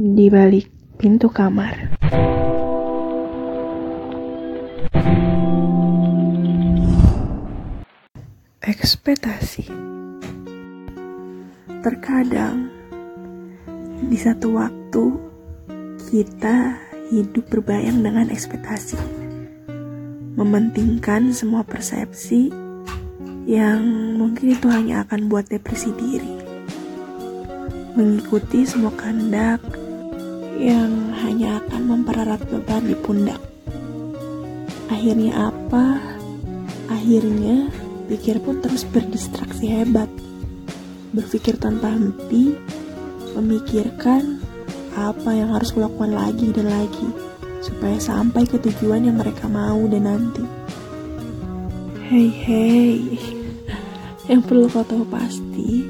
di balik pintu kamar. Ekspektasi. Terkadang di satu waktu kita hidup berbayang dengan ekspektasi, mementingkan semua persepsi yang mungkin itu hanya akan buat depresi diri, mengikuti semua kehendak yang hanya akan mempererat beban di pundak. Akhirnya apa? Akhirnya pikir pun terus berdistraksi hebat, berpikir tanpa henti, memikirkan apa yang harus kulakukan lagi dan lagi supaya sampai ke tujuan yang mereka mau dan nanti. Hei hei, yang perlu kau tahu pasti,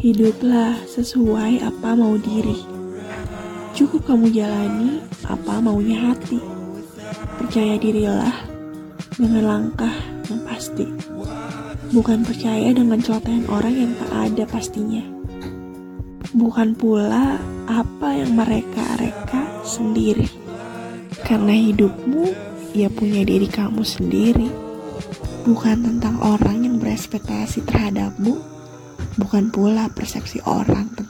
hiduplah sesuai apa mau diri. Cukup kamu jalani apa maunya hati. Percaya dirilah dengan langkah yang pasti. Bukan percaya dengan celotehan orang yang tak ada pastinya. Bukan pula apa yang mereka reka sendiri. Karena hidupmu, ya punya diri kamu sendiri. Bukan tentang orang yang berespektasi terhadapmu, bukan pula persepsi orang tentang